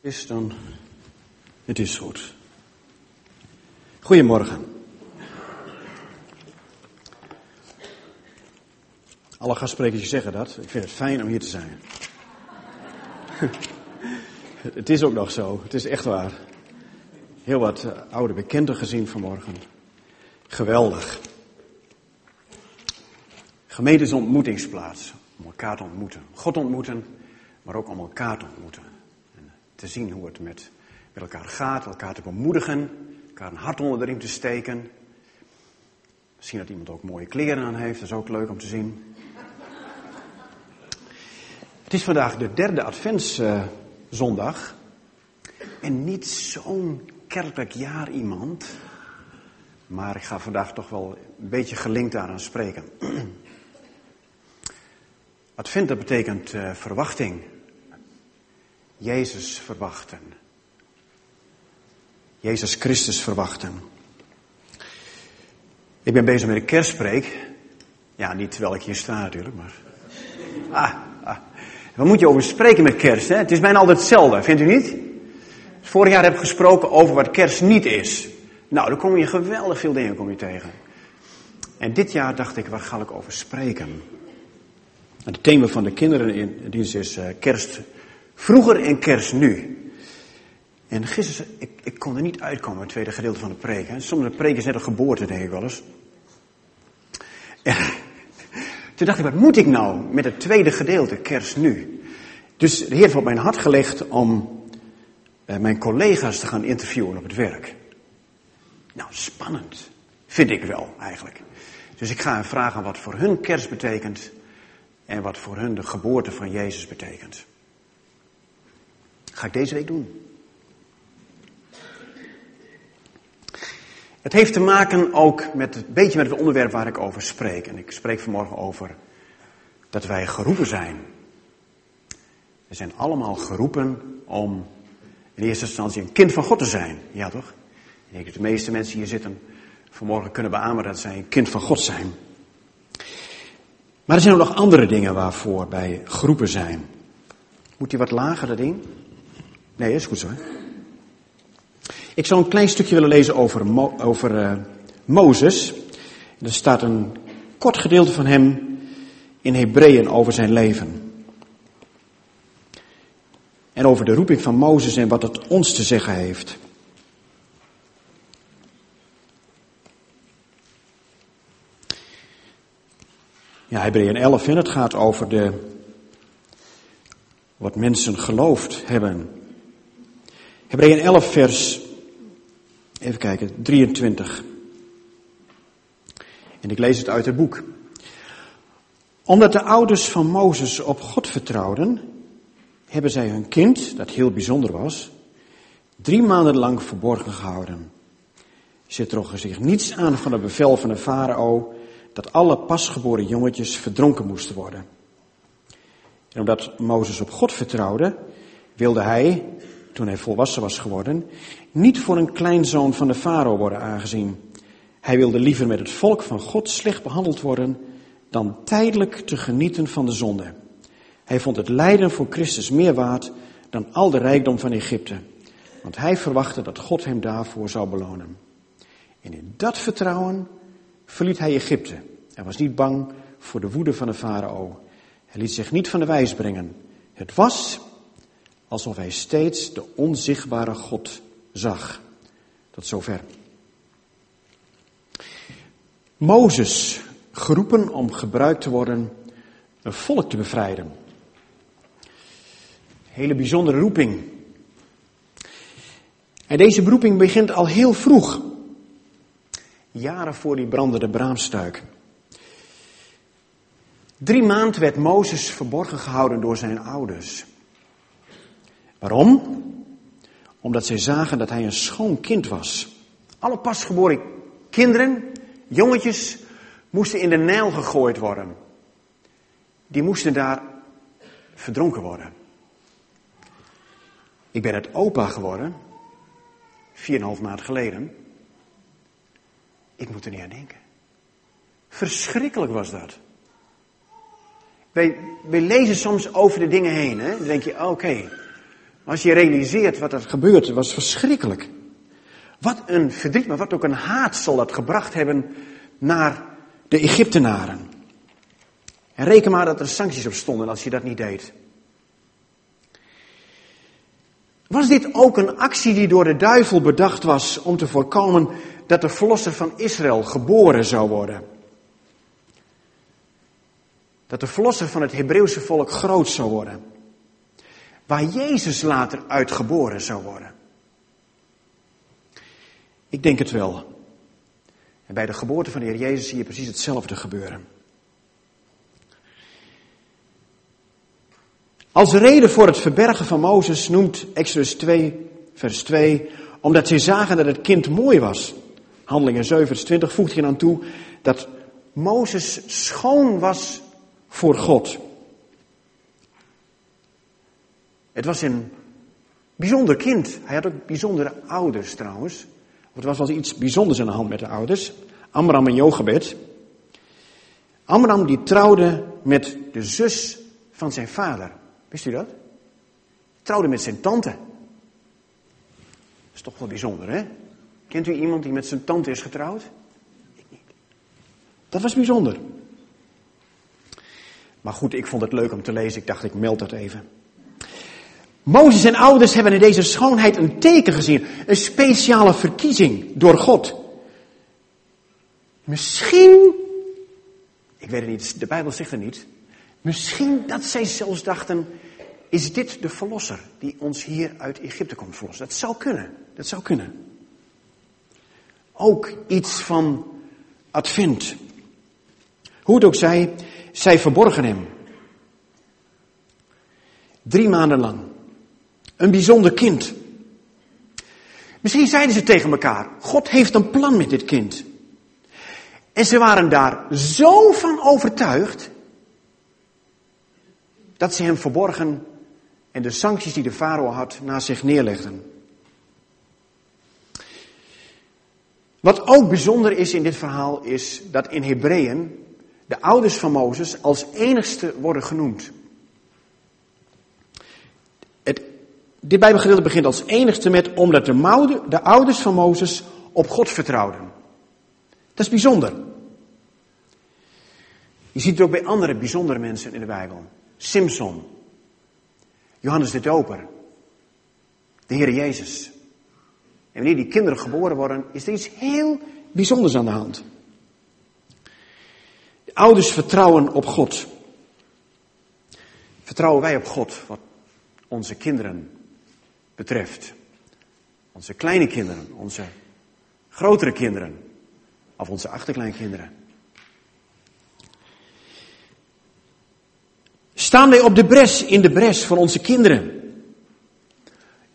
is dan. Het is goed. Goedemorgen. Alle gastsprekers zeggen dat. Ik vind het fijn om hier te zijn. het is ook nog zo. Het is echt waar. Heel wat eh, oude bekenden gezien vanmorgen. Geweldig. Gemeente is ontmoetingsplaats. Om elkaar te ontmoeten. God ontmoeten, maar ook om elkaar te ontmoeten. Te zien hoe het met, met elkaar gaat, elkaar te bemoedigen, elkaar een hart onder de riem te steken. Misschien dat iemand ook mooie kleren aan heeft, dat is ook leuk om te zien. Het is vandaag de derde adventszondag. En niet zo'n kerkelijk jaar iemand. Maar ik ga vandaag toch wel een beetje gelinkt daaraan spreken. Advent, dat betekent uh, verwachting. Jezus verwachten. Jezus Christus verwachten. Ik ben bezig met een kerstspreek. Ja, niet terwijl ik hier sta natuurlijk, maar... Ah, ah. Wat moet je over spreken met kerst, hè? Het is bijna altijd hetzelfde, vindt u niet? Vorig jaar heb ik gesproken over wat kerst niet is. Nou, dan kom je geweldig veel dingen kom je tegen. En dit jaar dacht ik, waar ga ik over spreken? Het thema van de kinderen in dienst is uh, kerst vroeger en kerst nu. En gisteren, ik, ik kon er niet uitkomen, het tweede gedeelte van de preek. Hè. Sommige preken net een geboorte, denk ik wel eens. En, toen dacht ik, wat moet ik nou met het tweede gedeelte, kerst nu? Dus de Heer heeft op mijn hart gelegd om uh, mijn collega's te gaan interviewen op het werk. Nou, spannend. Vind ik wel, eigenlijk. Dus ik ga hen vragen wat voor hun kerst betekent en wat voor hun de geboorte van Jezus betekent. Ga ik deze week doen. Het heeft te maken ook met een beetje met het onderwerp waar ik over spreek. En ik spreek vanmorgen over dat wij geroepen zijn. We zijn allemaal geroepen om in eerste instantie een kind van God te zijn. Ja toch? Ik denk dat de meeste mensen hier zitten vanmorgen kunnen beamen dat zij een kind van God zijn. Maar er zijn ook nog andere dingen waarvoor wij geroepen zijn. Moet die wat lager, dat ding? Nee, is goed zo. Ik zou een klein stukje willen lezen over, over uh, Mozes. Er staat een kort gedeelte van hem in Hebreeën over zijn leven. En over de roeping van Mozes en wat het ons te zeggen heeft. Ja, Hebreeën 11, en het gaat over de, wat mensen geloofd hebben. Hebreeën 11, vers, even kijken, 23. En ik lees het uit het boek. Omdat de ouders van Mozes op God vertrouwden, hebben zij hun kind, dat heel bijzonder was, drie maanden lang verborgen gehouden. Ze trokken zich niets aan van het bevel van de farao dat alle pasgeboren jongetjes verdronken moesten worden. En omdat Mozes op God vertrouwde, wilde hij, toen hij volwassen was geworden, niet voor een kleinzoon van de farao worden aangezien. Hij wilde liever met het volk van God slecht behandeld worden dan tijdelijk te genieten van de zonde. Hij vond het lijden voor Christus meer waard dan al de rijkdom van Egypte, want hij verwachtte dat God hem daarvoor zou belonen. En in dat vertrouwen verliet hij Egypte. Hij was niet bang voor de woede van de farao. Hij liet zich niet van de wijs brengen. Het was alsof hij steeds de onzichtbare God zag. Tot zover. Mozes, geroepen om gebruikt te worden een volk te bevrijden. Hele bijzondere roeping. En deze beroeping begint al heel vroeg jaren voor die brandende braamstuik. Drie maanden werd Mozes verborgen gehouden door zijn ouders. Waarom? Omdat zij zagen dat hij een schoon kind was. Alle pasgeboren kinderen, jongetjes, moesten in de Nijl gegooid worden. Die moesten daar verdronken worden. Ik ben het opa geworden, vier en een half maand geleden. Ik moet er niet aan denken. Verschrikkelijk was dat. Wij, wij lezen soms over de dingen heen. Hè? Dan denk je, oké, Als je realiseert wat er gebeurde, was verschrikkelijk. Wat een verdriet, maar wat ook een haat zal dat gebracht hebben naar de Egyptenaren. En reken maar dat er sancties op stonden als je dat niet deed. Was dit ook een actie die door de duivel bedacht was om te voorkomen dat de verlosser van Israël geboren zou worden? Dat de verlosser van het Hebreeuwse volk groot zou worden. Waar Jezus later uit geboren zou worden. Ik denk het wel. En bij de geboorte van de Heer Jezus zie je precies hetzelfde gebeuren. Als reden voor het verbergen van Mozes noemt Exodus 2, vers 2, omdat ze zagen dat het kind mooi was. Handelingen 7, vers 20 voegt hij aan toe dat Mozes schoon was voor God. Het was een bijzonder kind. Hij had ook bijzondere ouders trouwens. Het was wel iets bijzonders aan de hand met de ouders. Amram en Jochebed. Amram die trouwde met de zus van zijn vader. Wist u dat? Trouwde met zijn tante. Dat is toch wel bijzonder, hè? Kent u iemand die met zijn tante is getrouwd? Ik niet. Dat was bijzonder. Maar goed, ik vond het leuk om te lezen. Ik dacht, ik meld dat even. Mozes en ouders hebben in deze schoonheid een teken gezien. Een speciale verkiezing door God. Misschien, ik weet het niet, de Bijbel zegt het niet. Misschien dat zij zelfs dachten, is dit de verlosser die ons hier uit Egypte komt verlossen? Dat zou kunnen, dat zou kunnen. Ook iets van advent. Hoe het ook zij, zij verborgen hem. Drie maanden lang. Een bijzonder kind. Misschien zeiden ze tegen elkaar, God heeft een plan met dit kind. En ze waren daar zo van overtuigd, dat ze hem verborgen en de sancties die de farao had naast zich neerlegden. Wat ook bijzonder is in dit verhaal is dat in Hebreeën de ouders van Mozes als enigste worden genoemd. Dit Bijbelgedeelte begint als enigste met omdat de, ouders van Mozes op God vertrouwden. Dat is bijzonder. Je ziet het ook bij andere bijzondere mensen in de Bijbel. Simpson, Johannes de Doper, de Heer Jezus. En wanneer die kinderen geboren worden, is er iets heel bijzonders aan de hand. De ouders vertrouwen op God. Vertrouwen wij op God, wat onze kinderen betreft. Onze kleine kinderen, onze grotere kinderen of onze achterkleinkinderen. Staan wij op de bres, in de bres van onze kinderen?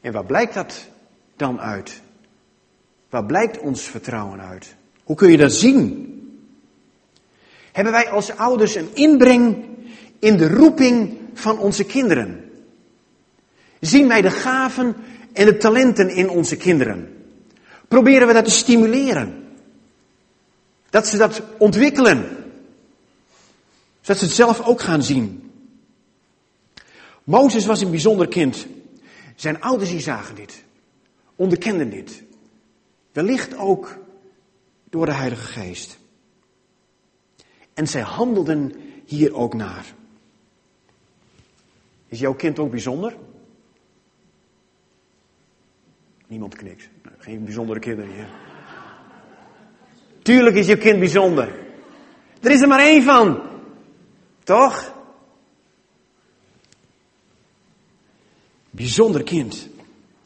En waar blijkt dat dan uit? Waar blijkt ons vertrouwen uit? Hoe kun je dat zien? Hebben wij als ouders een inbreng in de roeping van onze kinderen? Zien wij de gaven en de talenten in onze kinderen? Proberen we dat te stimuleren? Dat ze dat ontwikkelen? Zodat ze het zelf ook gaan zien. Mozes was een bijzonder kind. Zijn ouders zagen dit. Onderkenden dit. Wellicht ook door de Heilige Geest. En zij handelden hier ook naar. Is jouw kind ook bijzonder? Niemand knikt. Geen bijzondere kinderen hier. Tuurlijk is je kind bijzonder. Er is er maar één van. Toch? Bijzonder kind.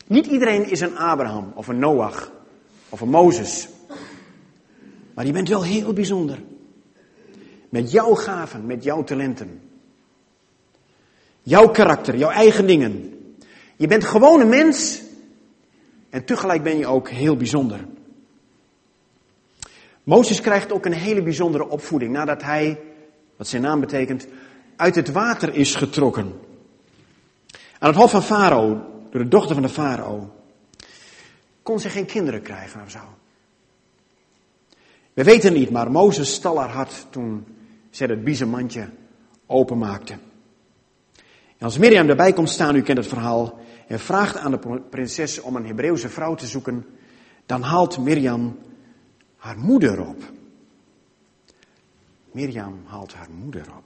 Niet iedereen is een Abraham of een Noach of een Mozes. Maar je bent wel heel bijzonder. Met jouw gaven, met jouw talenten. Jouw karakter, jouw eigen dingen. Je bent gewoon een mens en tegelijk ben je ook heel bijzonder. Mozes krijgt ook een hele bijzondere opvoeding nadat hij, wat zijn naam betekent, uit het water is getrokken. Aan het hof van Farao, door de dochter van de Farao, kon ze geen kinderen krijgen of zo. We weten niet, maar Mozes stal haar hart toen ze het biezenmandje openmaakte. En als Mirjam erbij komt staan, u kent het verhaal, en vraagt aan de prinses om een Hebreeuwse vrouw te zoeken, dan haalt Mirjam haar moeder op. Mirjam haalt haar moeder op.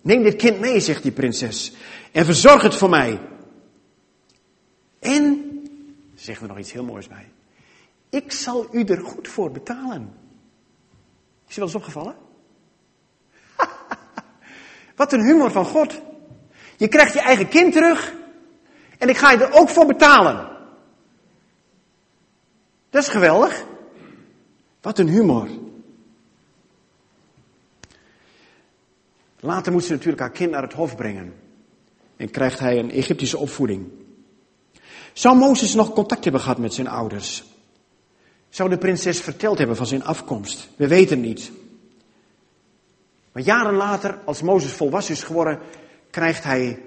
Neem dit kind mee, zegt die prinses, en verzorg het voor mij. En, zeggen we nog iets heel moois bij, ik zal u er goed voor betalen. Is je wel eens opgevallen? Wat een humor van God. Je krijgt je eigen kind terug en ik ga je er ook voor betalen. Dat is geweldig. Wat een humor. Later moet ze natuurlijk haar kind naar het hof brengen. En krijgt hij een Egyptische opvoeding. Zou Mozes nog contact hebben gehad met zijn ouders? Zou de prinses verteld hebben van zijn afkomst? We weten niet. Maar jaren later, als Mozes volwassen is geworden, krijgt hij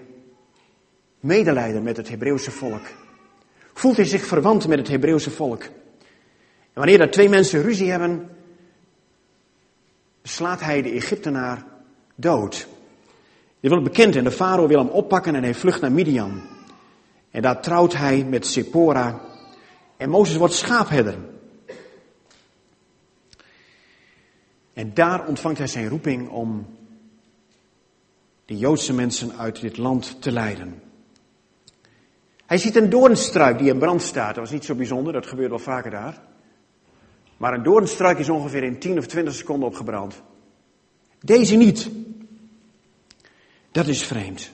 medelijden met het Hebreeuwse volk. Voelt hij zich verwant met het Hebreeuwse volk. En wanneer er twee mensen ruzie hebben, slaat hij de Egyptenaar dood. Dit wordt bekend en de farao wil hem oppakken en hij vlucht naar Midian. En daar trouwt hij met Sephora. En Mozes wordt schaapherder. En daar ontvangt hij zijn roeping om de Joodse mensen uit dit land te leiden. Hij ziet een doornstruik die in brand staat. Dat was niet zo bijzonder, dat gebeurt wel vaker daar. Maar een doornstruik is ongeveer in 10 of 20 seconden opgebrand. Deze niet. Dat is vreemd.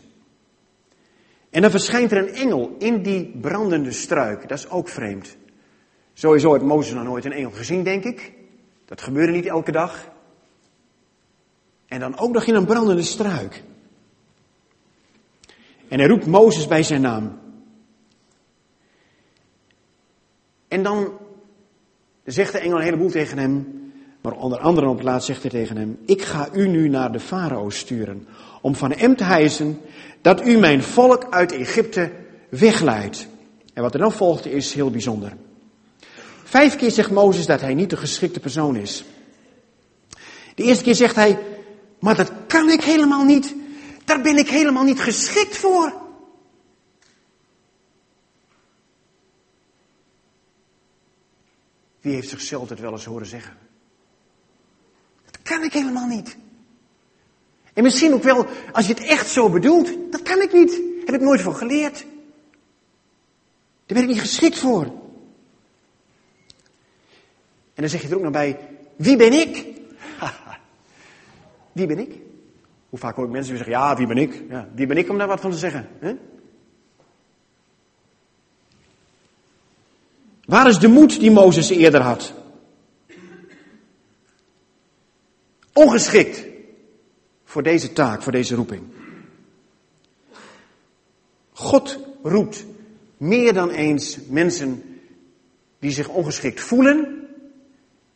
En dan verschijnt er een engel in die brandende struik. Dat is ook vreemd. Sowieso heeft Mozes nog nooit een engel gezien, denk ik. Dat gebeurde niet elke dag. En dan ook nog in een brandende struik. En hij roept Mozes bij zijn naam. En dan zegt de engel een heleboel tegen hem. Maar onder andere op het laatst zegt hij tegen hem: Ik ga u nu naar de farao sturen. Om van hem te hijsen dat u mijn volk uit Egypte wegleidt. En wat er dan volgt is heel bijzonder. Vijf keer zegt Mozes dat hij niet de geschikte persoon is. De eerste keer zegt hij, maar dat kan ik helemaal niet. Daar ben ik helemaal niet geschikt voor. Wie heeft zichzelf het wel eens horen zeggen? Dat kan ik helemaal niet. En misschien ook wel, als je het echt zo bedoelt, dat kan ik niet. Heb ik nooit van geleerd. Daar ben ik niet geschikt voor. En dan zeg je er ook nog bij, wie ben ik? wie ben ik? Hoe vaak hoor ik mensen die zeggen, ja, wie ben ik? Ja, wie ben ik om daar wat van te zeggen? Hè? Waar is de moed die Mozes eerder had? Ongeschikt voor deze taak, voor deze roeping. God roept meer dan eens mensen die zich ongeschikt voelen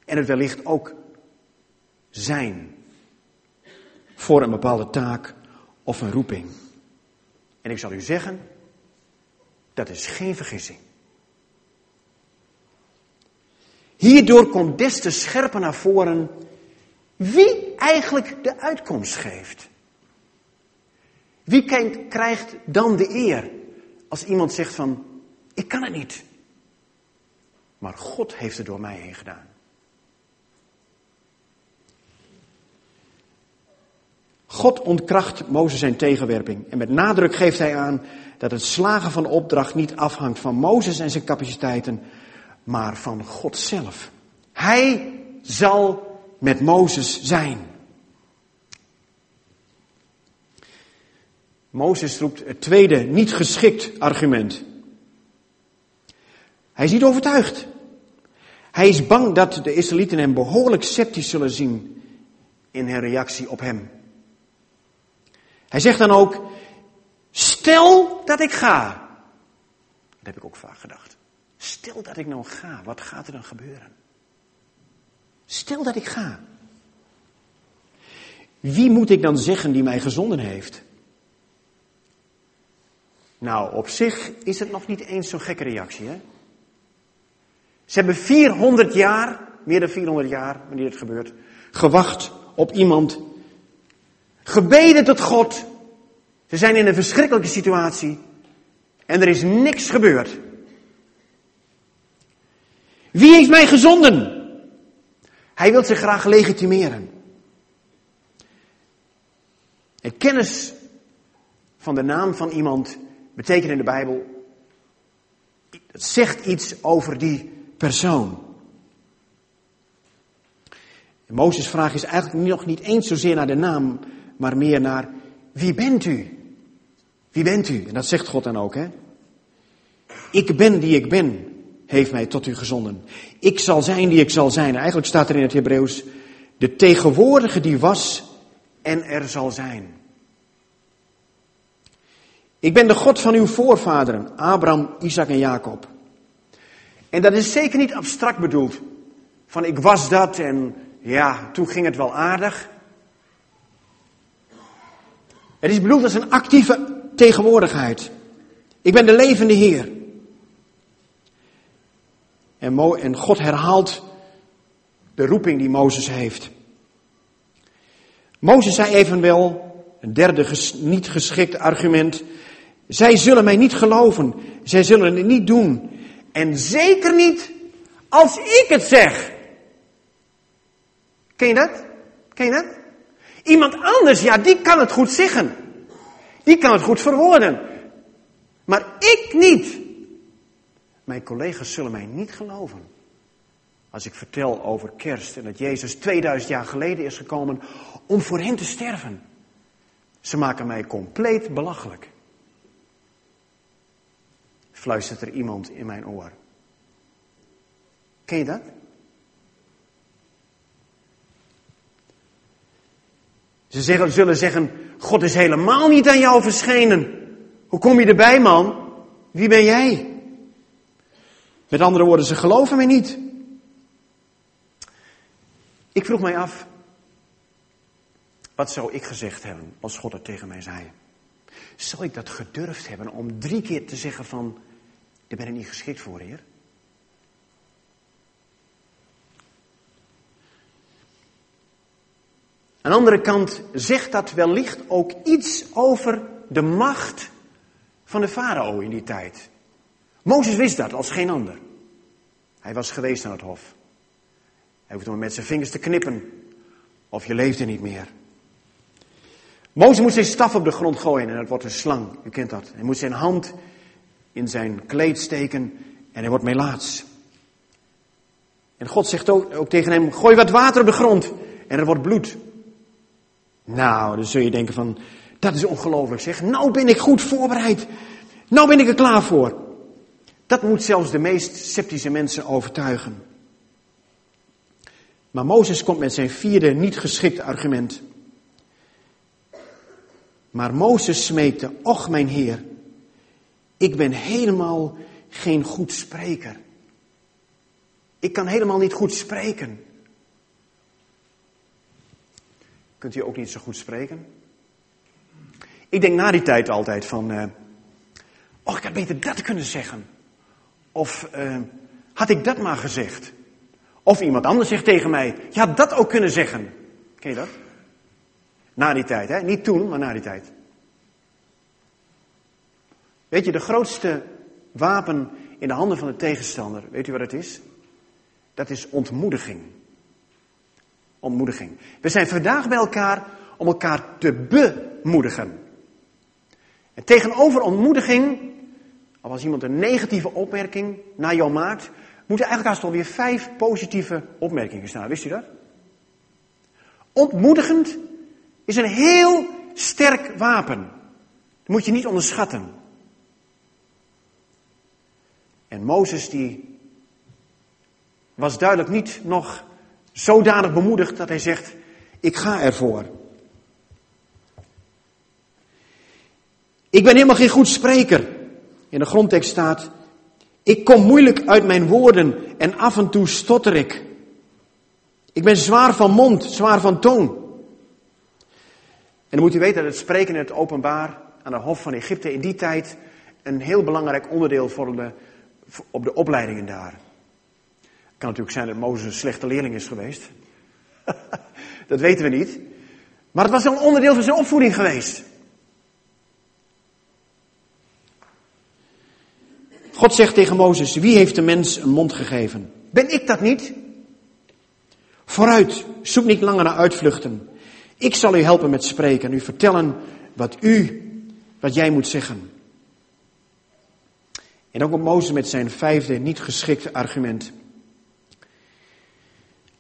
en het wellicht ook zijn voor een bepaalde taak of een roeping. En ik zal u zeggen, dat is geen vergissing. Hierdoor komt des te scherper naar voren wie eigenlijk de uitkomst geeft. Wie krijgt dan de eer als iemand zegt van, ik kan het niet. Maar God heeft het door mij heen gedaan. God ontkracht Mozes zijn tegenwerping. En met nadruk geeft hij aan dat het slagen van opdracht niet afhangt van Mozes en zijn capaciteiten, maar van God zelf. Hij zal met Mozes zijn. Mozes roept het tweede niet geschikt argument. Hij is niet overtuigd. Hij is bang dat de Israëlieten hem behoorlijk sceptisch zullen zien in hun reactie op hem. Hij zegt dan ook, stel dat ik ga. Dat heb ik ook vaak gedacht. Stel dat ik nou ga, wat gaat er dan gebeuren? Stel dat ik ga. Wie moet ik dan zeggen die mij gezonden heeft? Nou, op zich is het nog niet eens zo'n gekke reactie, hè? Ze hebben 400 jaar, meer dan 400 jaar, wanneer het gebeurt, gewacht op iemand. Gebeden tot God. Ze zijn in een verschrikkelijke situatie. En er is niks gebeurd. Wie heeft mij gezonden? Hij wil zich graag legitimeren. En kennis van de naam van iemand betekent in de Bijbel, het zegt iets over die persoon. Mozes' vraag is eigenlijk nog niet eens zozeer naar de naam, maar meer naar wie bent u? Wie bent u? En dat zegt God dan ook, hè? Ik ben die ik ben, heeft mij tot u gezonden. Ik zal zijn die ik zal zijn. Eigenlijk staat er in het Hebreeuws, de tegenwoordige die was en er zal zijn. Ik ben de God van uw voorvaderen, Abraham, Isaac en Jacob. En dat is zeker niet abstract bedoeld. Van ik was dat en ja, toen ging het wel aardig. Het is bedoeld als een actieve tegenwoordigheid. Ik ben de levende Heer. En, Mo en God herhaalt de roeping die Mozes heeft. Mozes zei evenwel, een derde niet geschikt argument, zij zullen mij niet geloven, zij zullen het niet doen. En zeker niet als ik het zeg. Ken je dat? Ken je dat? Iemand anders, ja, die kan het goed zeggen. Die kan het goed verwoorden. Maar ik niet. Mijn collega's zullen mij niet geloven. Als ik vertel over kerst en dat Jezus 2000 jaar geleden is gekomen om voor hen te sterven. Ze maken mij compleet belachelijk. Fluistert er iemand in mijn oor. Ken je dat? Ze zeggen, zullen zeggen, God is helemaal niet aan jou verschenen. Hoe kom je erbij, man? Wie ben jij? Met andere woorden, ze geloven mij niet. Ik vroeg mij af, wat zou ik gezegd hebben als God het tegen mij zei? Zou ik dat gedurfd hebben om drie keer te zeggen van, daar ben ik niet geschikt voor, Heer? Aan de andere kant zegt dat wellicht ook iets over de macht van de farao in die tijd. Mozes wist dat als geen ander. Hij was geweest aan het hof. Hij hoefde maar met zijn vingers te knippen of je leefde niet meer. Mozes moet zijn staf op de grond gooien en dat wordt een slang. U kent dat. Hij moet zijn hand in zijn kleed steken en hij wordt melaats. En God zegt ook, ook tegen hem, gooi wat water op de grond en er wordt bloed. Nou, dan zul je denken van, dat is ongelooflijk zeg. Nou ben ik goed voorbereid. Nou ben ik er klaar voor. Dat moet zelfs de meest sceptische mensen overtuigen. Maar Mozes komt met zijn vierde niet geschikte argument. Maar Mozes smeekte, och mijn Heer, ik ben helemaal geen goed spreker. Ik kan helemaal niet goed spreken. Kunt u ook niet zo goed spreken? Ik denk na die tijd altijd van, uh, oh ik had beter dat kunnen zeggen. Of uh, had ik dat maar gezegd? Of iemand anders zegt tegen mij, je had dat ook kunnen zeggen. Ken je dat? Na die tijd, hè? Niet toen, maar na die tijd. Weet je, de grootste wapen in de handen van de tegenstander, weet u wat het is? Dat is ontmoediging. Ontmoediging. We zijn vandaag bij elkaar om elkaar te bemoedigen. En tegenover ontmoediging, als iemand een negatieve opmerking naar jou maakt, moeten eigenlijk haast alweer vijf positieve opmerkingen staan. Wist u dat? Ontmoedigend is een heel sterk wapen. Dat moet je niet onderschatten. En Mozes die was duidelijk niet nog zodanig bemoedigd dat hij zegt, ik ga ervoor. Ik ben helemaal geen goed spreker. In de grondtekst staat, ik kom moeilijk uit mijn woorden en af en toe stotter ik. Ik ben zwaar van mond, zwaar van toon. En dan moet u weten dat het spreken in het openbaar aan de hof van Egypte in die tijd een heel belangrijk onderdeel vormde op de opleidingen daar. Het kan natuurlijk zijn dat Mozes een slechte leerling is geweest. dat weten we niet. Maar het was een onderdeel van zijn opvoeding geweest. God zegt tegen Mozes, wie heeft de mens een mond gegeven? Ben ik dat niet? Vooruit, zoek niet langer naar uitvluchten. Ik zal u helpen met spreken en u vertellen wat u, wat jij moet zeggen. En dan komt Mozes met zijn vijfde niet geschikte argument.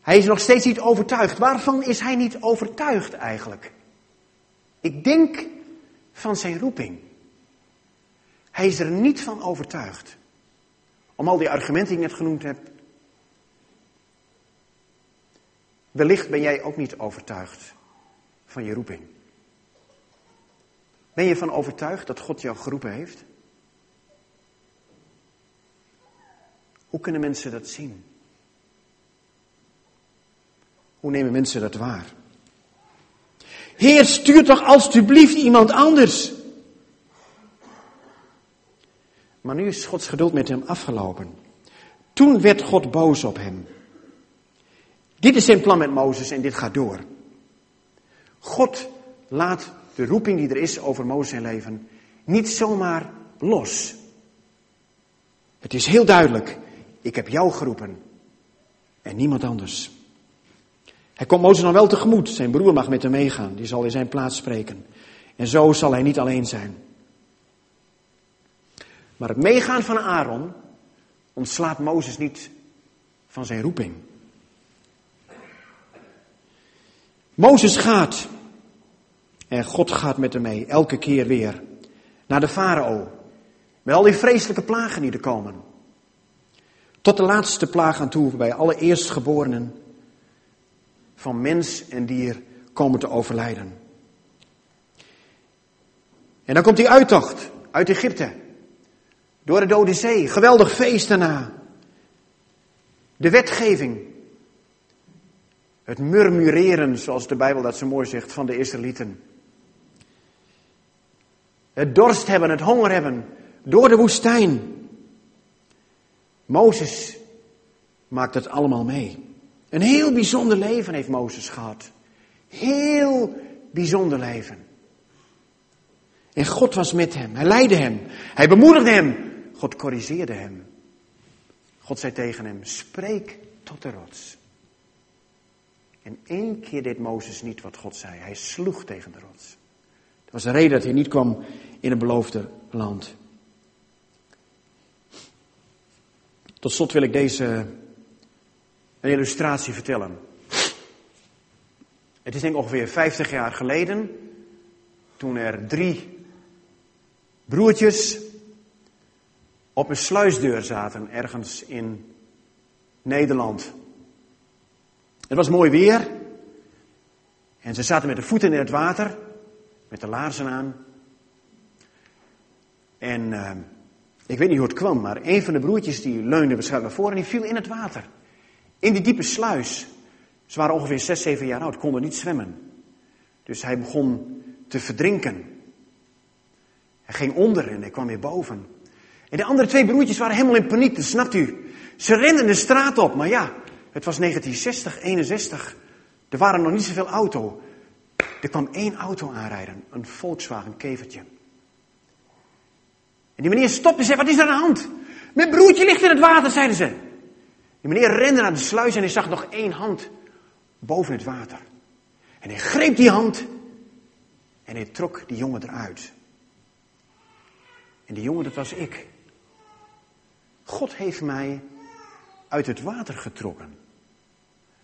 Hij is nog steeds niet overtuigd. Waarvan is hij niet overtuigd eigenlijk? Ik denk van zijn roeping. Hij is er niet van overtuigd. Om al die argumenten die ik net genoemd heb. Wellicht ben jij ook niet overtuigd van je roeping. Ben je van overtuigd dat God jou geroepen heeft? Hoe kunnen mensen dat zien? Hoe nemen mensen dat waar? Heer, stuur toch alstublieft iemand anders. Maar nu is Gods geduld met hem afgelopen. Toen werd God boos op hem. Dit is zijn plan met Mozes en dit gaat door. God laat de roeping die er is over Mozes zijn leven niet zomaar los. Het is heel duidelijk. Ik heb jou geroepen en niemand anders. Hij komt Mozes dan wel tegemoet. Zijn broer mag met hem meegaan. Die zal in zijn plaats spreken. En zo zal hij niet alleen zijn. Maar het meegaan van Aaron ontslaat Mozes niet van zijn roeping. Mozes gaat. En God gaat met hem mee, elke keer weer. Naar de farao. Met al die vreselijke plagen die er komen. Tot de laatste plaag aan toe, waarbij alle eerstgeborenen van mens en dier komen te overlijden. En dan komt die uittocht uit Egypte. Door de Dode Zee. Geweldig feest daarna. De wetgeving. Het murmureren, zoals de Bijbel dat zo mooi zegt, van de Israëlieten. Het dorst hebben, het honger hebben. Door de woestijn. Mozes maakt het allemaal mee. Een heel bijzonder leven heeft Mozes gehad. Heel bijzonder leven. En God was met hem. Hij leidde hem. Hij bemoedigde hem. God corrigeerde hem. God zei tegen hem: Spreek tot de rots. En één keer deed Mozes niet wat God zei. Hij sloeg tegen de rots. Dat was de reden dat hij niet kwam in het beloofde land. Tot slot wil ik deze illustratie vertellen. Het is denk ik ongeveer 50 jaar geleden, toen er drie broertjes op een sluisdeur zaten ergens in Nederland. Het was mooi weer en ze zaten met de voeten in het water, met de laarzen aan. En uh, ik weet niet hoe het kwam, maar een van de broertjes die leunde waarschijnlijk naar voren en die viel in het water. In die diepe sluis. Ze waren ongeveer 6, 7 jaar oud, konden niet zwemmen. Dus hij begon te verdrinken. Hij ging onder en hij kwam weer boven. En de andere twee broertjes waren helemaal in paniek, dat snapt u. Ze renden de straat op, maar ja, het was 1960, 61. Er waren nog niet zoveel auto. Er kwam één auto aanrijden, een Volkswagen kevertje. En die meneer stopte en zei, wat is er aan de hand? Mijn broertje ligt in het water, zeiden ze. Die meneer rende naar de sluis en hij zag nog één hand boven het water. En hij greep die hand en hij trok die jongen eruit. En die jongen, dat was ik. God heeft mij uit het water getrokken.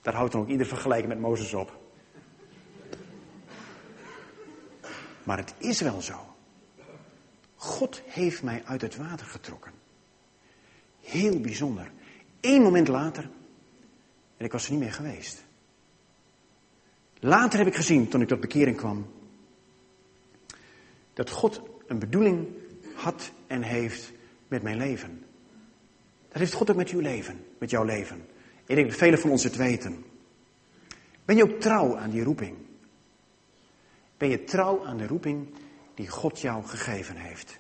Daar houdt dan ook ieder vergelijking met Mozes op. Maar het is wel zo. God heeft mij uit het water getrokken. Heel bijzonder. Eén moment later, en ik was er niet meer geweest. Later heb ik gezien, toen ik tot bekering kwam, dat God een bedoeling had en heeft met mijn leven. Dat heeft God ook met uw leven, met jouw leven. Ik denk dat velen van ons het weten. Ben je ook trouw aan die roeping? Ben je trouw aan de roeping die God jou gegeven heeft?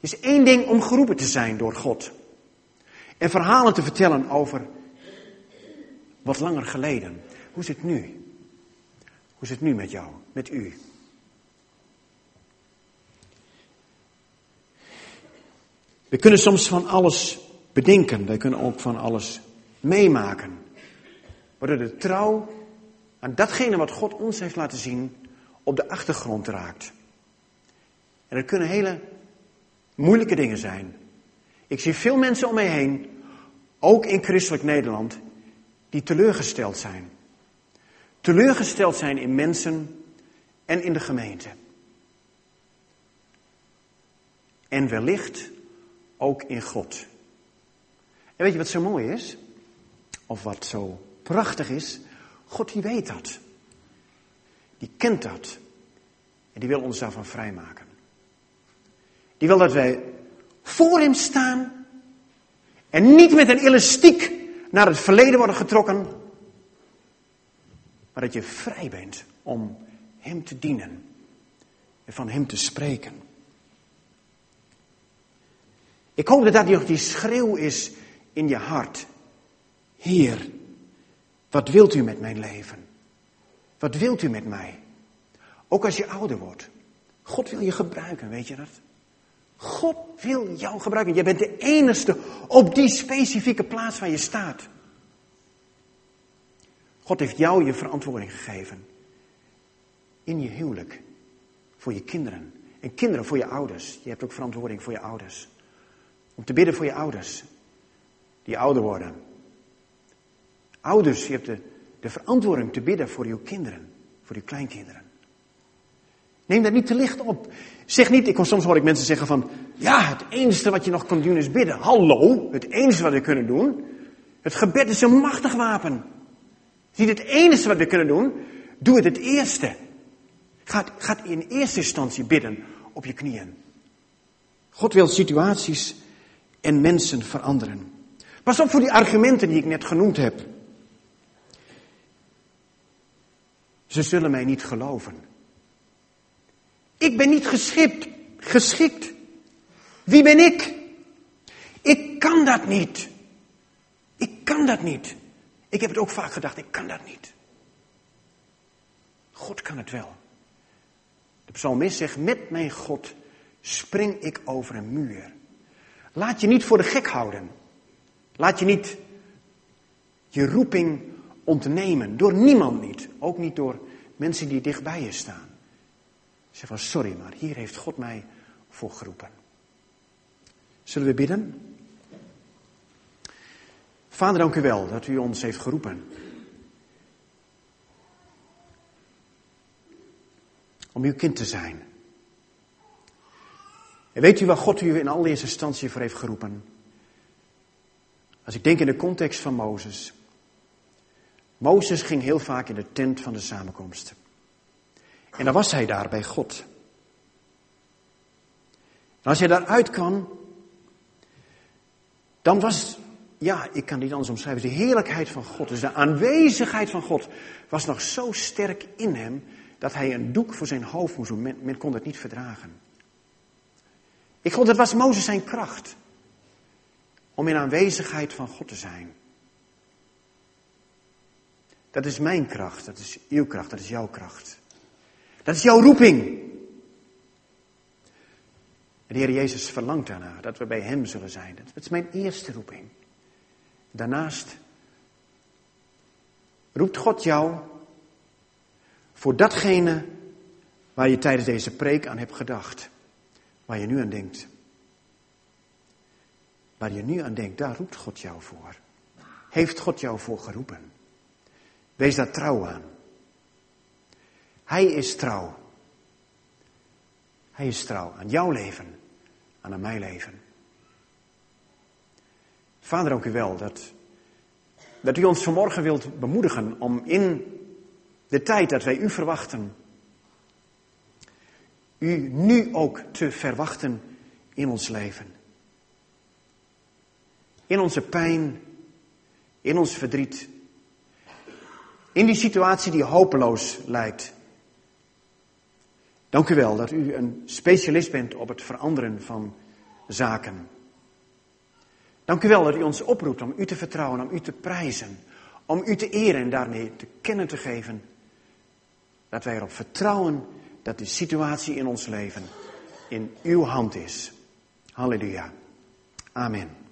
Het is één ding om geroepen te zijn door God. En verhalen te vertellen over wat langer geleden. Hoe is het nu? Hoe is het nu met jou, met u? We kunnen soms van alles bedenken, wij kunnen ook van alles meemaken. Waardoor de trouw aan datgene wat God ons heeft laten zien op de achtergrond raakt. En dat kunnen hele moeilijke dingen zijn. Ik zie veel mensen om mij heen, ook in christelijk Nederland, die teleurgesteld zijn. Teleurgesteld zijn in mensen en in de gemeente. En wellicht ook in God. En weet je wat zo mooi is? Of wat zo prachtig is? God die weet dat. Die kent dat. En die wil ons daarvan vrijmaken. Die wil dat wij voor hem staan en niet met een elastiek naar het verleden worden getrokken, maar dat je vrij bent om hem te dienen en van hem te spreken. Ik hoop dat dat nog die schreeuw is in je hart. Heer, wat wilt u met mijn leven? Wat wilt u met mij? Ook als je ouder wordt. God wil je gebruiken, weet je dat? God wil jou gebruiken. Jij bent de enige op die specifieke plaats waar je staat. God heeft jou je verantwoording gegeven. In je huwelijk. Voor je kinderen. En kinderen voor je ouders. Je hebt ook verantwoording voor je ouders. Om te bidden voor je ouders. Die ouder worden. Ouders, je hebt de, verantwoording te bidden voor je kinderen. Voor je kleinkinderen. Neem dat niet te licht op. Zeg niet, ik soms hoor ik mensen zeggen van, ja, het enige wat je nog kunt doen is bidden. Hallo, het enige wat we kunnen doen. Het gebed is een machtig wapen. Het is niet het enige wat we kunnen doen. Doe het het eerste. Ga in eerste instantie bidden op je knieën. God wil situaties en mensen veranderen. Pas op voor die argumenten die ik net genoemd heb. Ze zullen mij niet geloven. Ik ben niet geschikt, geschikt. Wie ben ik? Ik kan dat niet. Ik kan dat niet. Ik heb het ook vaak gedacht, ik kan dat niet. God kan het wel. De psalmist zegt, met mijn God spring ik over een muur. Laat je niet voor de gek houden. Laat je niet je roeping ontnemen. Door niemand niet. Ook niet door mensen die dichtbij je staan. Zeg van sorry, maar hier heeft God mij voor geroepen. Zullen we bidden? Vader, dank u wel dat u ons heeft geroepen. Om uw kind te zijn. En weet u waar God u in allereerste instantie voor heeft geroepen? Als ik denk in de context van Mozes. Mozes ging heel vaak in de tent van de samenkomst. En dan was hij daar bij God. En als hij daaruit kwam, dan was, ja, ik kan niet anders omschrijven, de heerlijkheid van God, dus de aanwezigheid van God, was nog zo sterk in hem, dat hij een doek voor zijn hoofd moest doen. Men, kon het niet verdragen. Ik vond, het was Mozes zijn kracht. Om in aanwezigheid van God te zijn. Dat is mijn kracht, dat is uw kracht, dat is jouw kracht. Dat is jouw roeping. De Heer Jezus verlangt daarna dat we bij Hem zullen zijn. Dat is mijn eerste roeping. Daarnaast roept God jou voor datgene waar je tijdens deze preek aan hebt gedacht. Waar je nu aan denkt. Waar je nu aan denkt, daar roept God jou voor. Heeft God jou voor geroepen? Wees daar trouw aan. Hij is trouw. Hij is trouw aan jouw leven, aan mijn leven. Vader, dank u wel dat, dat u ons vanmorgen wilt bemoedigen om in de tijd dat wij u verwachten, u nu ook te verwachten in ons leven. In onze pijn, in ons verdriet, in die situatie die hopeloos lijkt. Dank u wel dat u een specialist bent op het veranderen van zaken. Dank u wel dat u ons oproept om u te vertrouwen, om u te prijzen, om u te eren en daarmee te kennen te geven. Dat wij erop vertrouwen dat de situatie in ons leven in uw hand is. Halleluja. Amen.